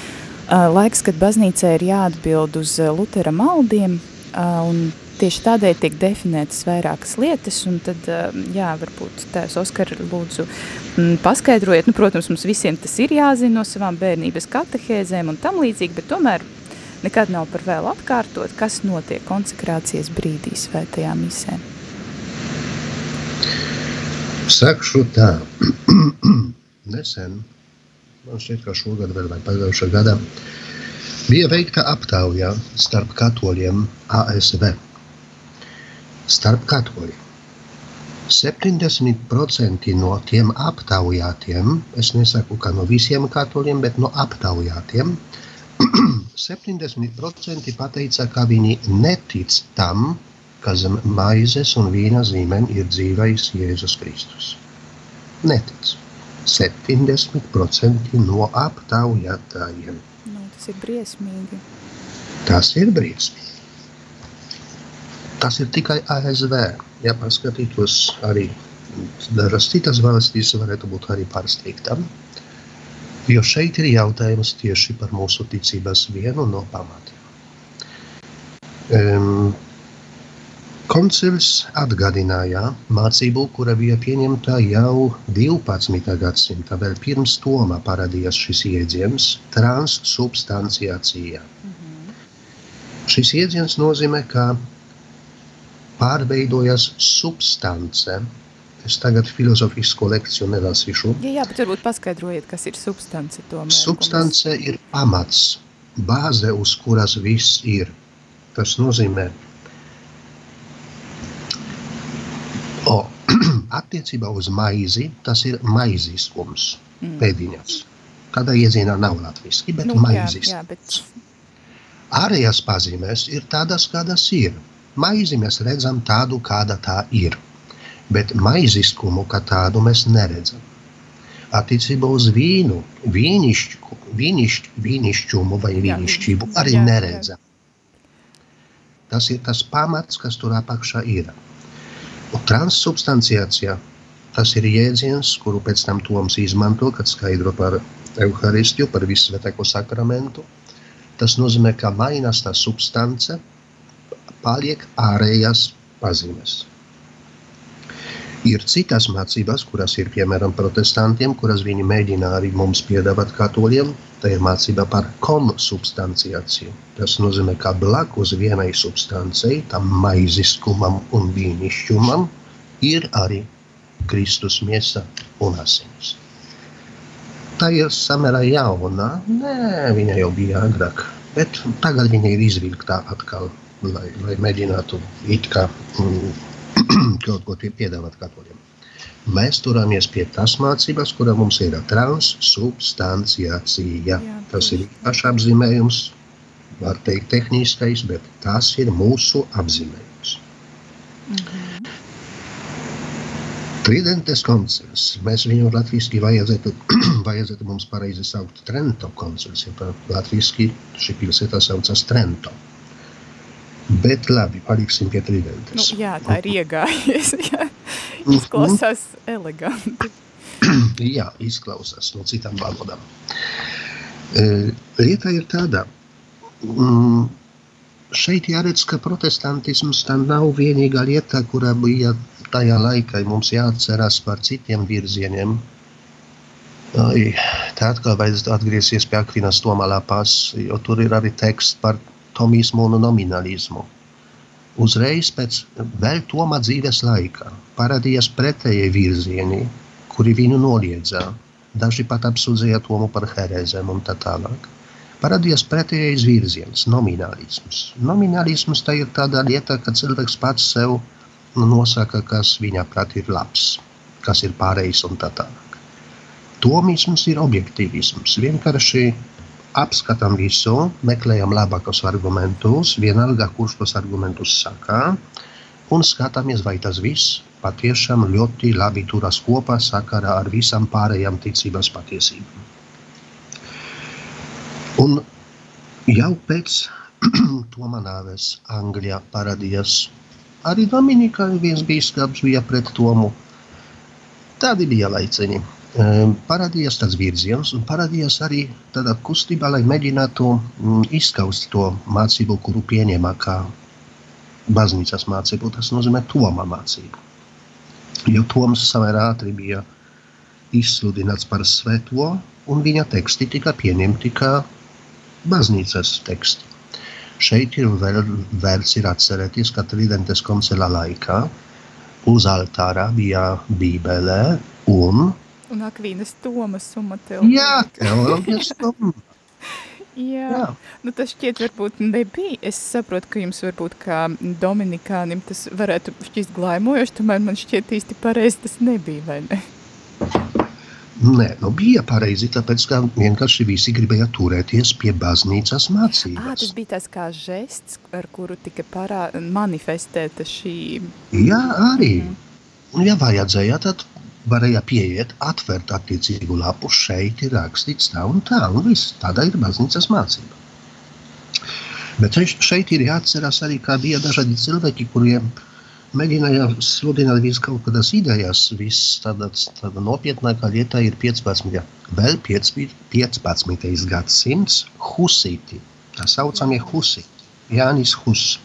laiks, kad baznīcai ir jāatbild uz Lutera maldiem un tieši tādēļ tiek definētas vairākas lietas, tad, jā, varbūt tēvs Oskar lūdzu m, paskaidrojiet, nu, protams, mums visiem tas ir jāzina no savām bērnības katehēzēm un tam līdzīgi, bet tomēr nekad nav par vēl atkārtot, kas notiek konsekrācijas brīdī svētajā misē. Sakšu tā, <clears throat> nesen, man šķiet, ka šogad vēl vai pagājušā gadā, bija veikta aptaujā starp katoļiem ASV. Starp katoļiem. 70% no tiem aptaujātiem, es nesaku, ka no visiem katoļiem, bet no aptaujātiem, 70% pateica, ka viņi netic tam, ka zem maizes un vīna zīmēm ir dzīvais Jēzus Kristus. Netic. 70% no aptaujātājiem. Nu, tas ir briesmīgi. Tas ir briesmīgi. Tas ir tikai ASV. Ja paskatītos arī dažas citas valstīs, varētu būt arī pārsteigtam. Jo šeit ir jautājums tieši par mūsu ticības vienu no pamatiem. Um, koncils atgādināja mācību, kura bija pieņemta jau 12. gadsimta, vēl pirms Toma parādījās šis jēdziens - transsubstanciācija. Mm -hmm. Šis jēdziens nozīmē, ka pārveidojas substance, Es tagad filozofisku lekciju nelasīšu. Jā, jā, bet varbūt paskaidrojiet, kas ir substance tomēr. Substance ir pamats, bāze, uz kuras viss ir. Tas nozīmē, o, <clears throat> attiecībā uz maizi, tas ir maiziskums, mm. pēdiņas. Tādā iezīmē nav latviešu, bet Nu, nu, jā, maizes. jā, bet Ārējās pazīmes ir tādas, kādas ir. Maizi mēs redzam tādu, kāda tā ir. Bet maiziskumu kā tādu mēs neredzam. Attiecībā uz vīnu, vīnišķu, vīnišķ, vīnišķumu vai Jā, vīnišķību arī jā, jā. neredzam. Tas ir tas pamats, kas tur apakšā ir. Un Transsubstanciācija tas ir jēdziens, kuru pēc tam Toms izmanto, kad skaidro par evaharistiju, par visvētāko sakramentu. Tas nozīmē, ka mainās tā substance, paliek ārējās pazīmes. Ir citas mācības, kuras ir piemēram protestantiem, kuras viņi mēģina arī mums piedāvāt katoļiem. Tā ir mācība par konsubstanciāciju. Tas nozīmē, ka blakus vienai substancei, tam maiziskumam un vīnišķumam, ir arī Kristus miesa un asinis. Tā ir samērā jauna. Nē, viņa jau bija agrāk, bet tagad viņa ir izvilktā atkal, lai, lai mēģinātu it kā mm, <clears throat> kaut ko piedāvāt katoļiem. Mēs turamies pie tās mācības, kura mums ir transubstanciācija. Tas ir pašapzīmējums, var teikt, tehniskais, bet tas ir mūsu apzīmējums. Tridentes koncils. Mēs viņu latviešu vajadzētu, <clears throat> vajadzētu mums pareizi saukt Trento koncils, jo latviešu šī pilsēta saucas Trento. Bet labi, paliksim pie nu, tridentes. jā, tā ir iegājies. <laughs> jā. Mhm. Izklausās eleganti. <clears throat> Jā, izklausās no citām valodām. E, Lieta ir tāda, mm, šeit jāredz, ka protestantisms tā nav vienīgā lieta, kura bija tajā laikā. Mums jāatcerās par citiem virzieniem. Ai, Tā atkal vajadzētu atgriezties pie Akvinas Toma lapās, jo tur ir arī teksts par tomismu un nominalismu. Uzreiz pēc vēl Toma dzīves laika parādījās pretējie virzieni, kuri viņu noliedza. Daži pat apsūdzēja Tomu par herēzēm un tā tālāk. Parādījās pretējais virziens, nominālisms. Nominālisms tā ir tāda lieta, ka cilvēks pats sev nosaka, kas viņa prāt ir labs, kas ir pārējais un tā tālāk. Tomisms ir objektīvisms. Vienkārši apskatām visu, meklējam labākos argumentus, vienalga, kurš tos argumentus saka, un skatāmies, vai tas viss patiešām ļoti labi turas kopā sakarā ar visām pārējām ticības patiesībām. Un jau pēc <clears throat> Toma nāves Anglijā parādījās arī Dominikāņu viens bīskaps bija pret Tomu. Tādi bija laiciņi. Ehm, Parādījās tāds virziens, un parādījās arī tāda kustība, lai mēģinātu mm, izskaust to mācību, kuru pieņēma kā baznīcas mācību. Tas nozīmē Toma mācību. Jo Toms samērā ātri bija izsludināts par svēto, un viņa teksti tika pieņemti kā baznīcas teksti. Šeit ir vēl vērts ir atcerēties, ka Tridentes koncila laikā uz altāra bija Bībele un Un Akvīnas Tomas sumatēl. Jā, teoloģijas doma. <laughs> Jā. Jā. Nu, tas šķiet varbūt nebija. Es saprotu, ka jums varbūt kā Dominikānim tas varētu šķist glaimojoši, tomēr man šķiet īsti pareizi tas nebija, vai ne? Nē, nu bija pareizi, tāpēc ka vienkārši visi gribēja turēties pie baznīcas Ā, mācības. tas bija tas kā žests, ar kuru tika parā, manifestēta šī... Jā, arī. Un, ja vajadzēja, tad varēja pieiet, atvērt attiecīgu lapu. Šeit ir rakstīts tā un tā, un viss. Tāda ir baznīcas mācība. Bet šeit- šeit ir jāatcerās arī, ka bija dažādi cilvēki, kuriem mēģināja sludināt visu kaut kādas idejas. Viss tāda, tāda nopietnākā lieta ir 15. Vēl 15. 15. gadsimts husīti. Tā saucamie husīti. Jānis Hus.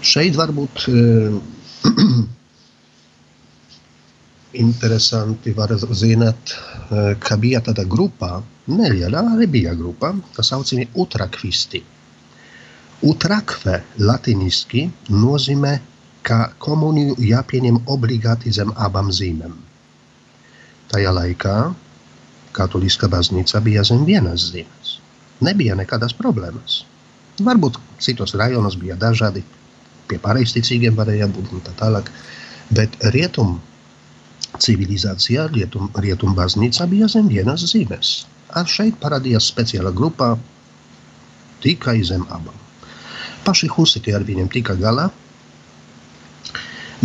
Šeit varbūt eh, <clears throat> interesanti var zināt, eh, ka bija tāda grupa, neliela arī bija grupa, kas saucamie utrakvisti. Utrakve latiniski nozīmē, ka komuniju jāpieņem obligāti zem abām zīmēm. Tajā laikā katoliskā baznīca bija zem vienas zīmes. Nebija nekādas problēmas. Varbūt citos rajonos bija dažādi, pie pareizticīgiem varēja būt un tā tālāk. Bet rietum civilizācijā rietum, rietum baznīca bija zem vienas zīmes. Ar šeit parādījās speciāla grupā tikai zem abām. Paši husiti ar viņiem tika galā,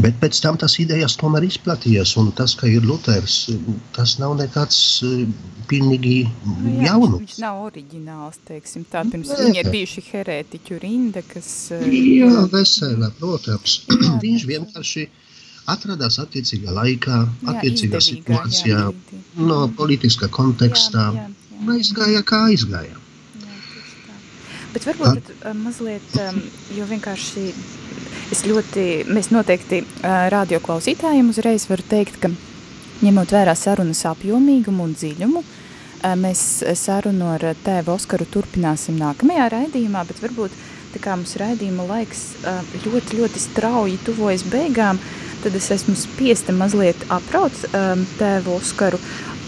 bet pēc tam tas idejas tomēr izplatījās, un tas, ka ir Luters, tas nav nekāds eh, pilnīgi Nu, jā, jaunums. Viņš nav oriģināls, teiksim tā. Pirms Nē. viņa ir bijuši herētiķu rinda, kas... eh, Jā, vesela, protams. <clears throat> Jā, Viņš vienkārši atradās attiecīgā laikā, jā, attiecīgā izdevīgā, situācijā, jā, no politiskā kontekstā. Jā, jā, jā. Aizgāja, kā aizgāja. Jā. Bet varbūt tad, uh, mazliet, jo vienkārši es ļoti, mēs noteikti uh, radio klausītājiem uzreiz varu teikt, ka ņemot vērā sarunas apjomīgumu un dziļumu, uh, mēs sarunu ar tēvu Oskaru turpināsim nākamajā raidījumā, bet varbūt tā kā mums raidījuma laiks uh, ļoti, ļoti strauji tuvojas beigām, tad es esmu spiesta mazliet apraut um, tēvu Oskaru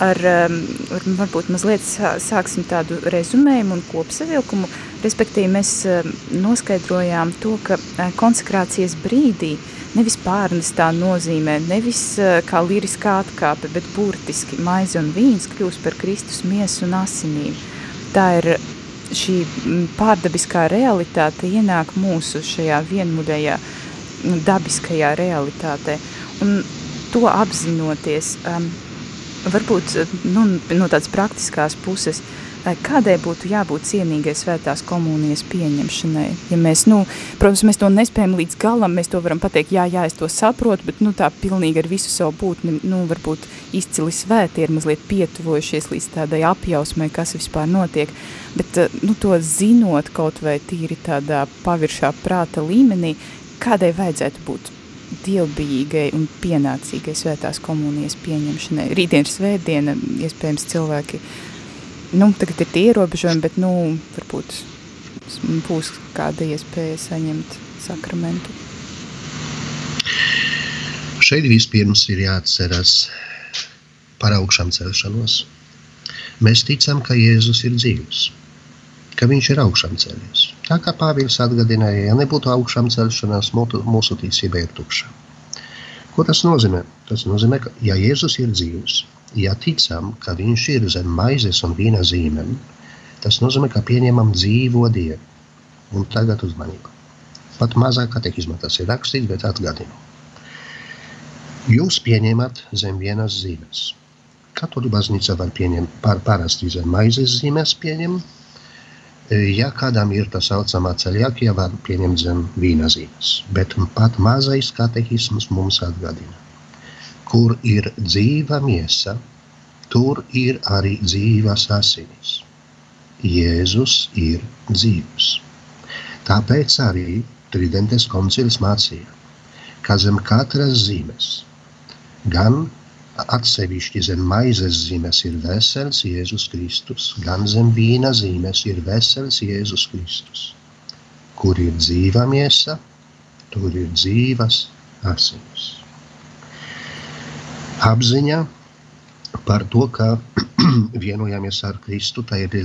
ar, um, ar varbūt mazliet sā- sāksim tādu rezumējumu un kopsavilkumu. Respektīvi, mēs um, noskaidrojām to, ka uh, konsekrācijas brīdī nevis pārnestā nozīmē, nevis uh, kā liriskā atkāpe, bet burtiski maize un vīns kļūst par Kristus miesu un asinīm. Tā ir šī pārdabiskā realitāte ienāk mūsu šajā vienmuļajā mm, dabiskajā realitātē. Un to apzinoties, um, varbūt nu, no tādas praktiskās puses, eh, kādai būtu jābūt cienīgai svētās komunijas pieņemšanai. Ja mēs, nu, protams, mēs to nespējam līdz galam, mēs to varam pateikt, jā, jā, es to saprotu, bet nu, tā pilnīgi ar visu savu būtni, nu, varbūt izcili svēti ir mazliet pietuvojušies līdz tādai apjausmai, kas vispār notiek. Bet, eh, nu, to zinot kaut vai tīri tādā paviršā prāta līmenī, kādai vajadzētu būt dievbijīgai un pienācīgai svētās komunijas pieņemšanai. Rītdien ir svētdiena, iespējams cilvēki, nu, tagad ir tie ierobežojumi, bet, nu, varbūt būs kāda iespēja saņemt sakramentu. Šeit vispirms ir jāatcerās par augšām celšanos. Mēs ticam, ka Jēzus ir dzīvs, ka viņš ir augšām cēlies. Tā kā Pāvils atgādināja, ja nebūtu augšām celšanās, mūsu, ticība ir tukša. Ko tas nozīmē? Tas nozīmē, ka ja Jēzus ir dzīvs, ja ticam, ka viņš ir zem maizes un vīna zīmēm, tas nozīmē, ka pieņemam dzīvo Dievu. Un tagad uzmanību. Pat mazā katehismā tas ir rakstīts, bet atgādinu. Jūs pieņemat zem vienas zīmes. Katoļu baznīca var pieņemt par parasti zem maizes zīmes pieņem. E, Ja kādam ir tā saucamā ceļākie, var pieņemt zem vīna zīmes. Bet pat mazais katehisms mums atgādina. Kur ir dzīva miesa, tur ir arī dzīvas asinis. Jēzus ir dzīvs. Tāpēc arī Tridentes koncils mācīja, ka zem katras zīmes, gan atsevišķi zem maizes zīmes ir vesels Jēzus Kristus, gan zem vīna zīmes ir vesels Jēzus Kristus. Kur ir dzīva miesa, tur ir dzīvas asinis. Apziņa par to, ka <clears throat> vienojamies ar Kristu, tā ir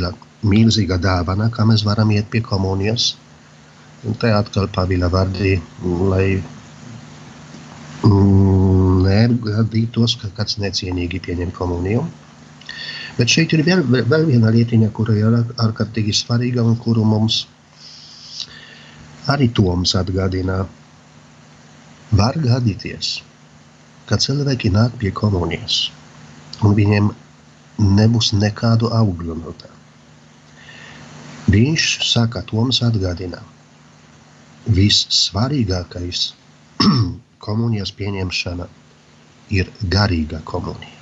milzīga dāvana, kā mēs varam iet pie komunijas. Un te atkal Pāvila vārdi, lai mm, negadītos, ka kāds necienīgi pieņem komuniju. Bet šeit ir vēl, vēl- viena lietiņa, kura ir ār- ārkārtīgi svarīga un kuru mums arī Toms atgādina. Var gadīties, ka cilvēki nāk pie komunijas un viņiem nebūs nekādu augļu no tā. Viņš saka, Toms atgādina, vissvarīgākais <clears throat> komunijas pieņemšana ir garīga komunija.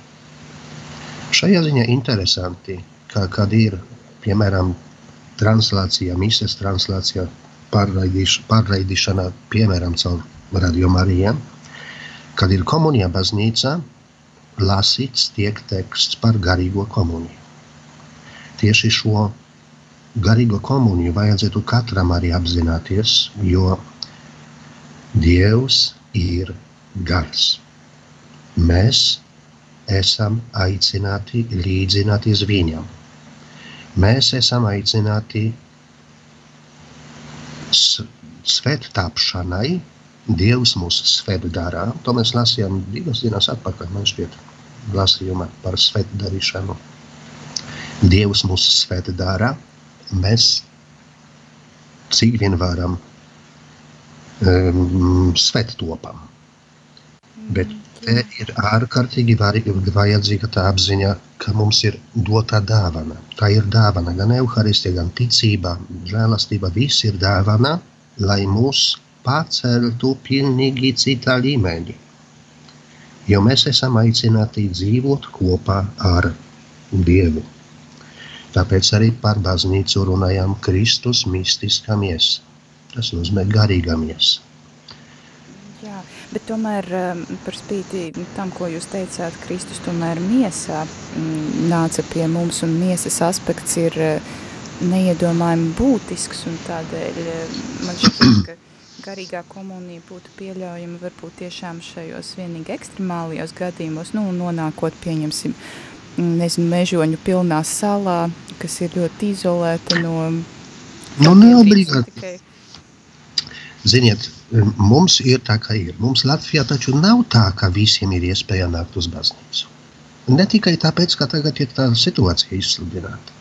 Šajā ziņā interesanti, ka, kad ir, piemēram, translācija, mises translācija, pārraidīš, pārraidīšana, piemēram, caur Radio Mariju, kad ir komunija baznīca, lasīts tiek teksts par garīgo komuniju. Tieši šo garīgo komuniju vajadzētu katram arī apzināties, jo Dievs ir gars. Mēs esam aicināti līdzināties viņam. Mēs esam aicināti s- svēttāpšanai Dievs mūs sved darā. To mēs lasījām divas dienas atpakaļ, man šķiet, lasījumā par sved darīšanu. Dievs mūs sved darā, mēs cik vien varam um, sved topam. Bet te ir ārkārtīgi vajadzīga tā apziņa, ka mums ir dota dāvana. Tā ir dāvana gan evaharistija, gan ticība, žēlastība, viss ir dāvana, lai mūs paceltu pilnīgi citā līmenī. Jo mēs esam aicināti dzīvot kopā ar Dievu. Tāpēc arī par baznīcu runājam Kristus mistiskā miesa. Tas nozīmē garīgā miesa. Bet tomēr um, par spīti tam, ko jūs teicāt, Kristus tomēr miesā mm, nāca pie mums un miesas aspekts ir uh, neiedomājami būtisks un tādēļ uh, man šķiet, ka garīgā komunija būtu pieļaujama varbūt tiešām šajos vienīgi ekstremālajos gadījumos, nu, nonākot, pieņemsim, nezinu, mežoņu pilnā salā, kas ir ļoti izolēta no... Nu, neobligāti. Tikai Ziniet, mums ir tā, kā ir. Mums Latvijā taču nav tā, ka visiem ir iespēja nākt uz baznīcu. Ne tikai tāpēc, ka tagad ir tā situācija izsludināta.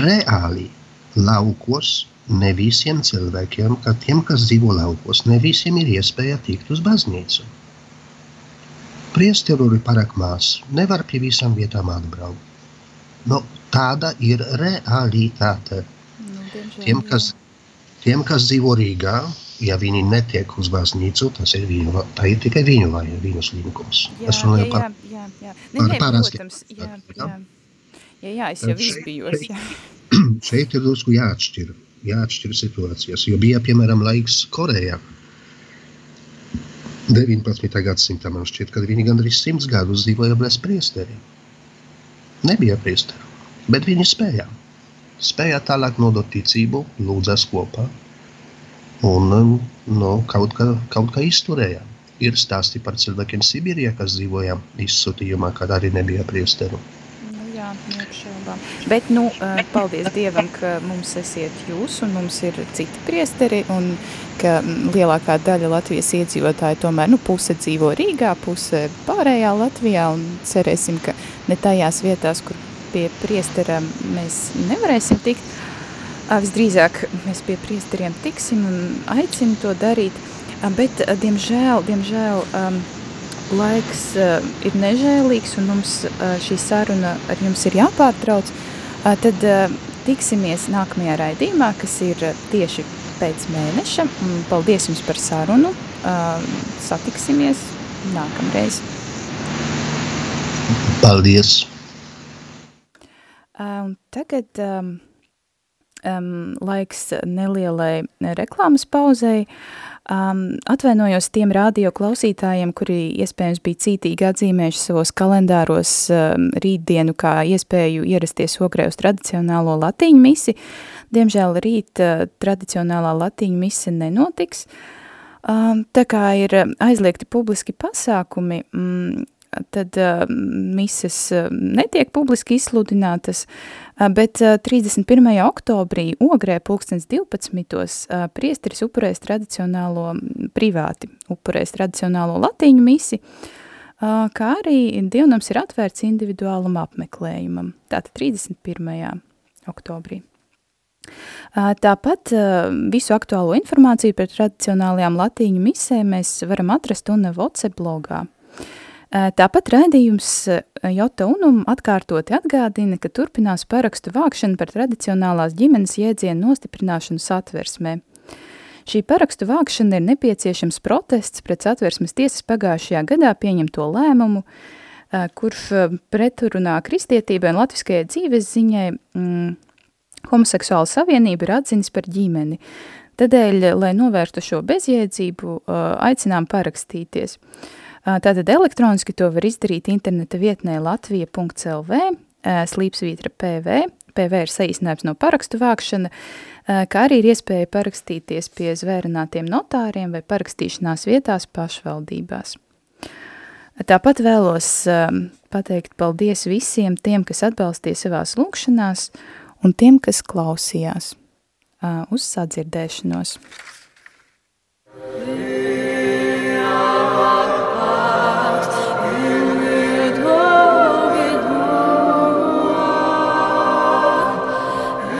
Reāli laukos ne visiem cilvēkiem, ka tiem, kas dzīvo laukos, ne visiem ir iespēja tikt uz baznīcu. Priesteru ir pārāk maz, nevar pie visām vietām atbraukt. Nu, tāda ir realitāte. Nu, Tiem, kas, tiem, kas dzīvo Rīgā, ja viņi netiek uz baznīcu, tas ir viņu, ir tikai viņu vaina, viņu slinkums. Jā, Es runāju par jā, jā. Nē, par parastiem protams, jā, jā. jā? Jā, es jau izbijos, šeit- <clears throat> šeit ir drusku jāatšķir, jāatšķir situācijas. Jo bija, piemēram, laiks Korejā. 19. gadsimtā man šķiet, kad viņi gandrīz simts gadus dzīvoja bez priesteriem. Nebija priesteru, bet viņi spēja. Spēja tālāk nodot ticību, lūdzas kopā un no, kaut, kā, kaut kā izturēja. Ir stāsti par cilvēkiem Sibīrijā, kas dzīvoja izsūtījumā, kad arī nebija priesteru. Nu, jā, neapšaubām. Bet, nu, eh, paldies Dievam, ka mums esiet jūs un mums ir citi priesteri un ka mm, lielākā daļa Latvijas iedzīvotāji tomēr, nu, puse dzīvo Rīgā, puse pārējā Latvijā un cerēsim, ka ne tajās vietās, kur pie priestera mēs nevarēsim tikt. Visdrīzāk mēs pie priesteriem tiksim un aicinu to darīt, bet, diemžēl, diemžēl, um, laiks uh, ir nežēlīgs un mums uh, šī saruna ar jums ir jāpārtrauc, uh, tad uh, tiksimies nākamajā raidījumā, kas ir tieši pēc mēneša. Un paldies jums par sarunu. Uh, satiksimies nākamreiz. Paldies! Un tagad um, um, laiks nelielai reklāmas pauzei. Um, atvainojos tiem radio klausītājiem, kuri iespējams bija cītīgi atzīmējuši savos kalendāros um, rītdienu kā iespēju ierasties ogrē uz tradicionālo latīņu misi. Diemžēl rīt uh, tradicionālā latīņu mise nenotiks. Um, tā kā ir aizliegti publiski pasākumi, mm, tad uh, mises uh, netiek publiski izsludinātas, uh, bet uh, 31. oktobrī ogrē pulkstens 12. Uh, priesteris upurēs tradicionālo, privāti upurēs tradicionālo latīņu misi, uh, kā arī dievnams ir atvērts individuālam apmeklējumam, tātad 31. oktobrī. Tāpat visu aktuālo informāciju par tradicionālajām latīņu misēm mēs varam atrast un WhatsApp blogā. Ā, Tāpat raidījums Jota Unum atkārtoti atgādina, ka turpinās parakstu vākšana par tradicionālās ģimenes jēdzienu nostiprināšanu satversmē. Šī parakstu vākšana ir nepieciešams protests pret satversmes tiesas pagājušajā gadā pieņemto lēmumu, kurš pretrunā kristietībai un latviskajai dzīves ziņai mm, homoseksuāla savienība ir atzinis par ģimeni. Tādēļ, lai novērstu šo bezjēdzību, aicinām parakstīties. Ā, Tātad elektroniski to var izdarīt interneta vietnē latvija.lv, slīpsvītra PV, PV ir saīsinājums no parakstu vākšana, kā arī ir iespēja parakstīties pie zvērinātiem notāriem vai parakstīšanās vietās pašvaldībās. Tāpat vēlos pateikt paldies visiem tiem, kas atbalstīja savās lūkšanās, un tiem, kas klausījās uz sadzirdēšanos. Amen.